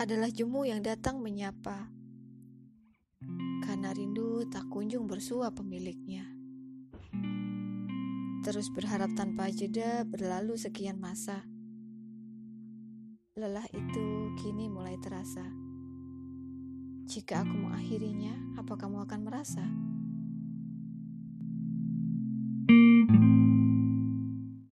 adalah jemu yang datang menyapa. Karena rindu tak kunjung bersua pemiliknya. Terus berharap tanpa jeda berlalu sekian masa. Lelah itu kini mulai terasa. Jika aku mengakhirinya, apa kamu akan merasa?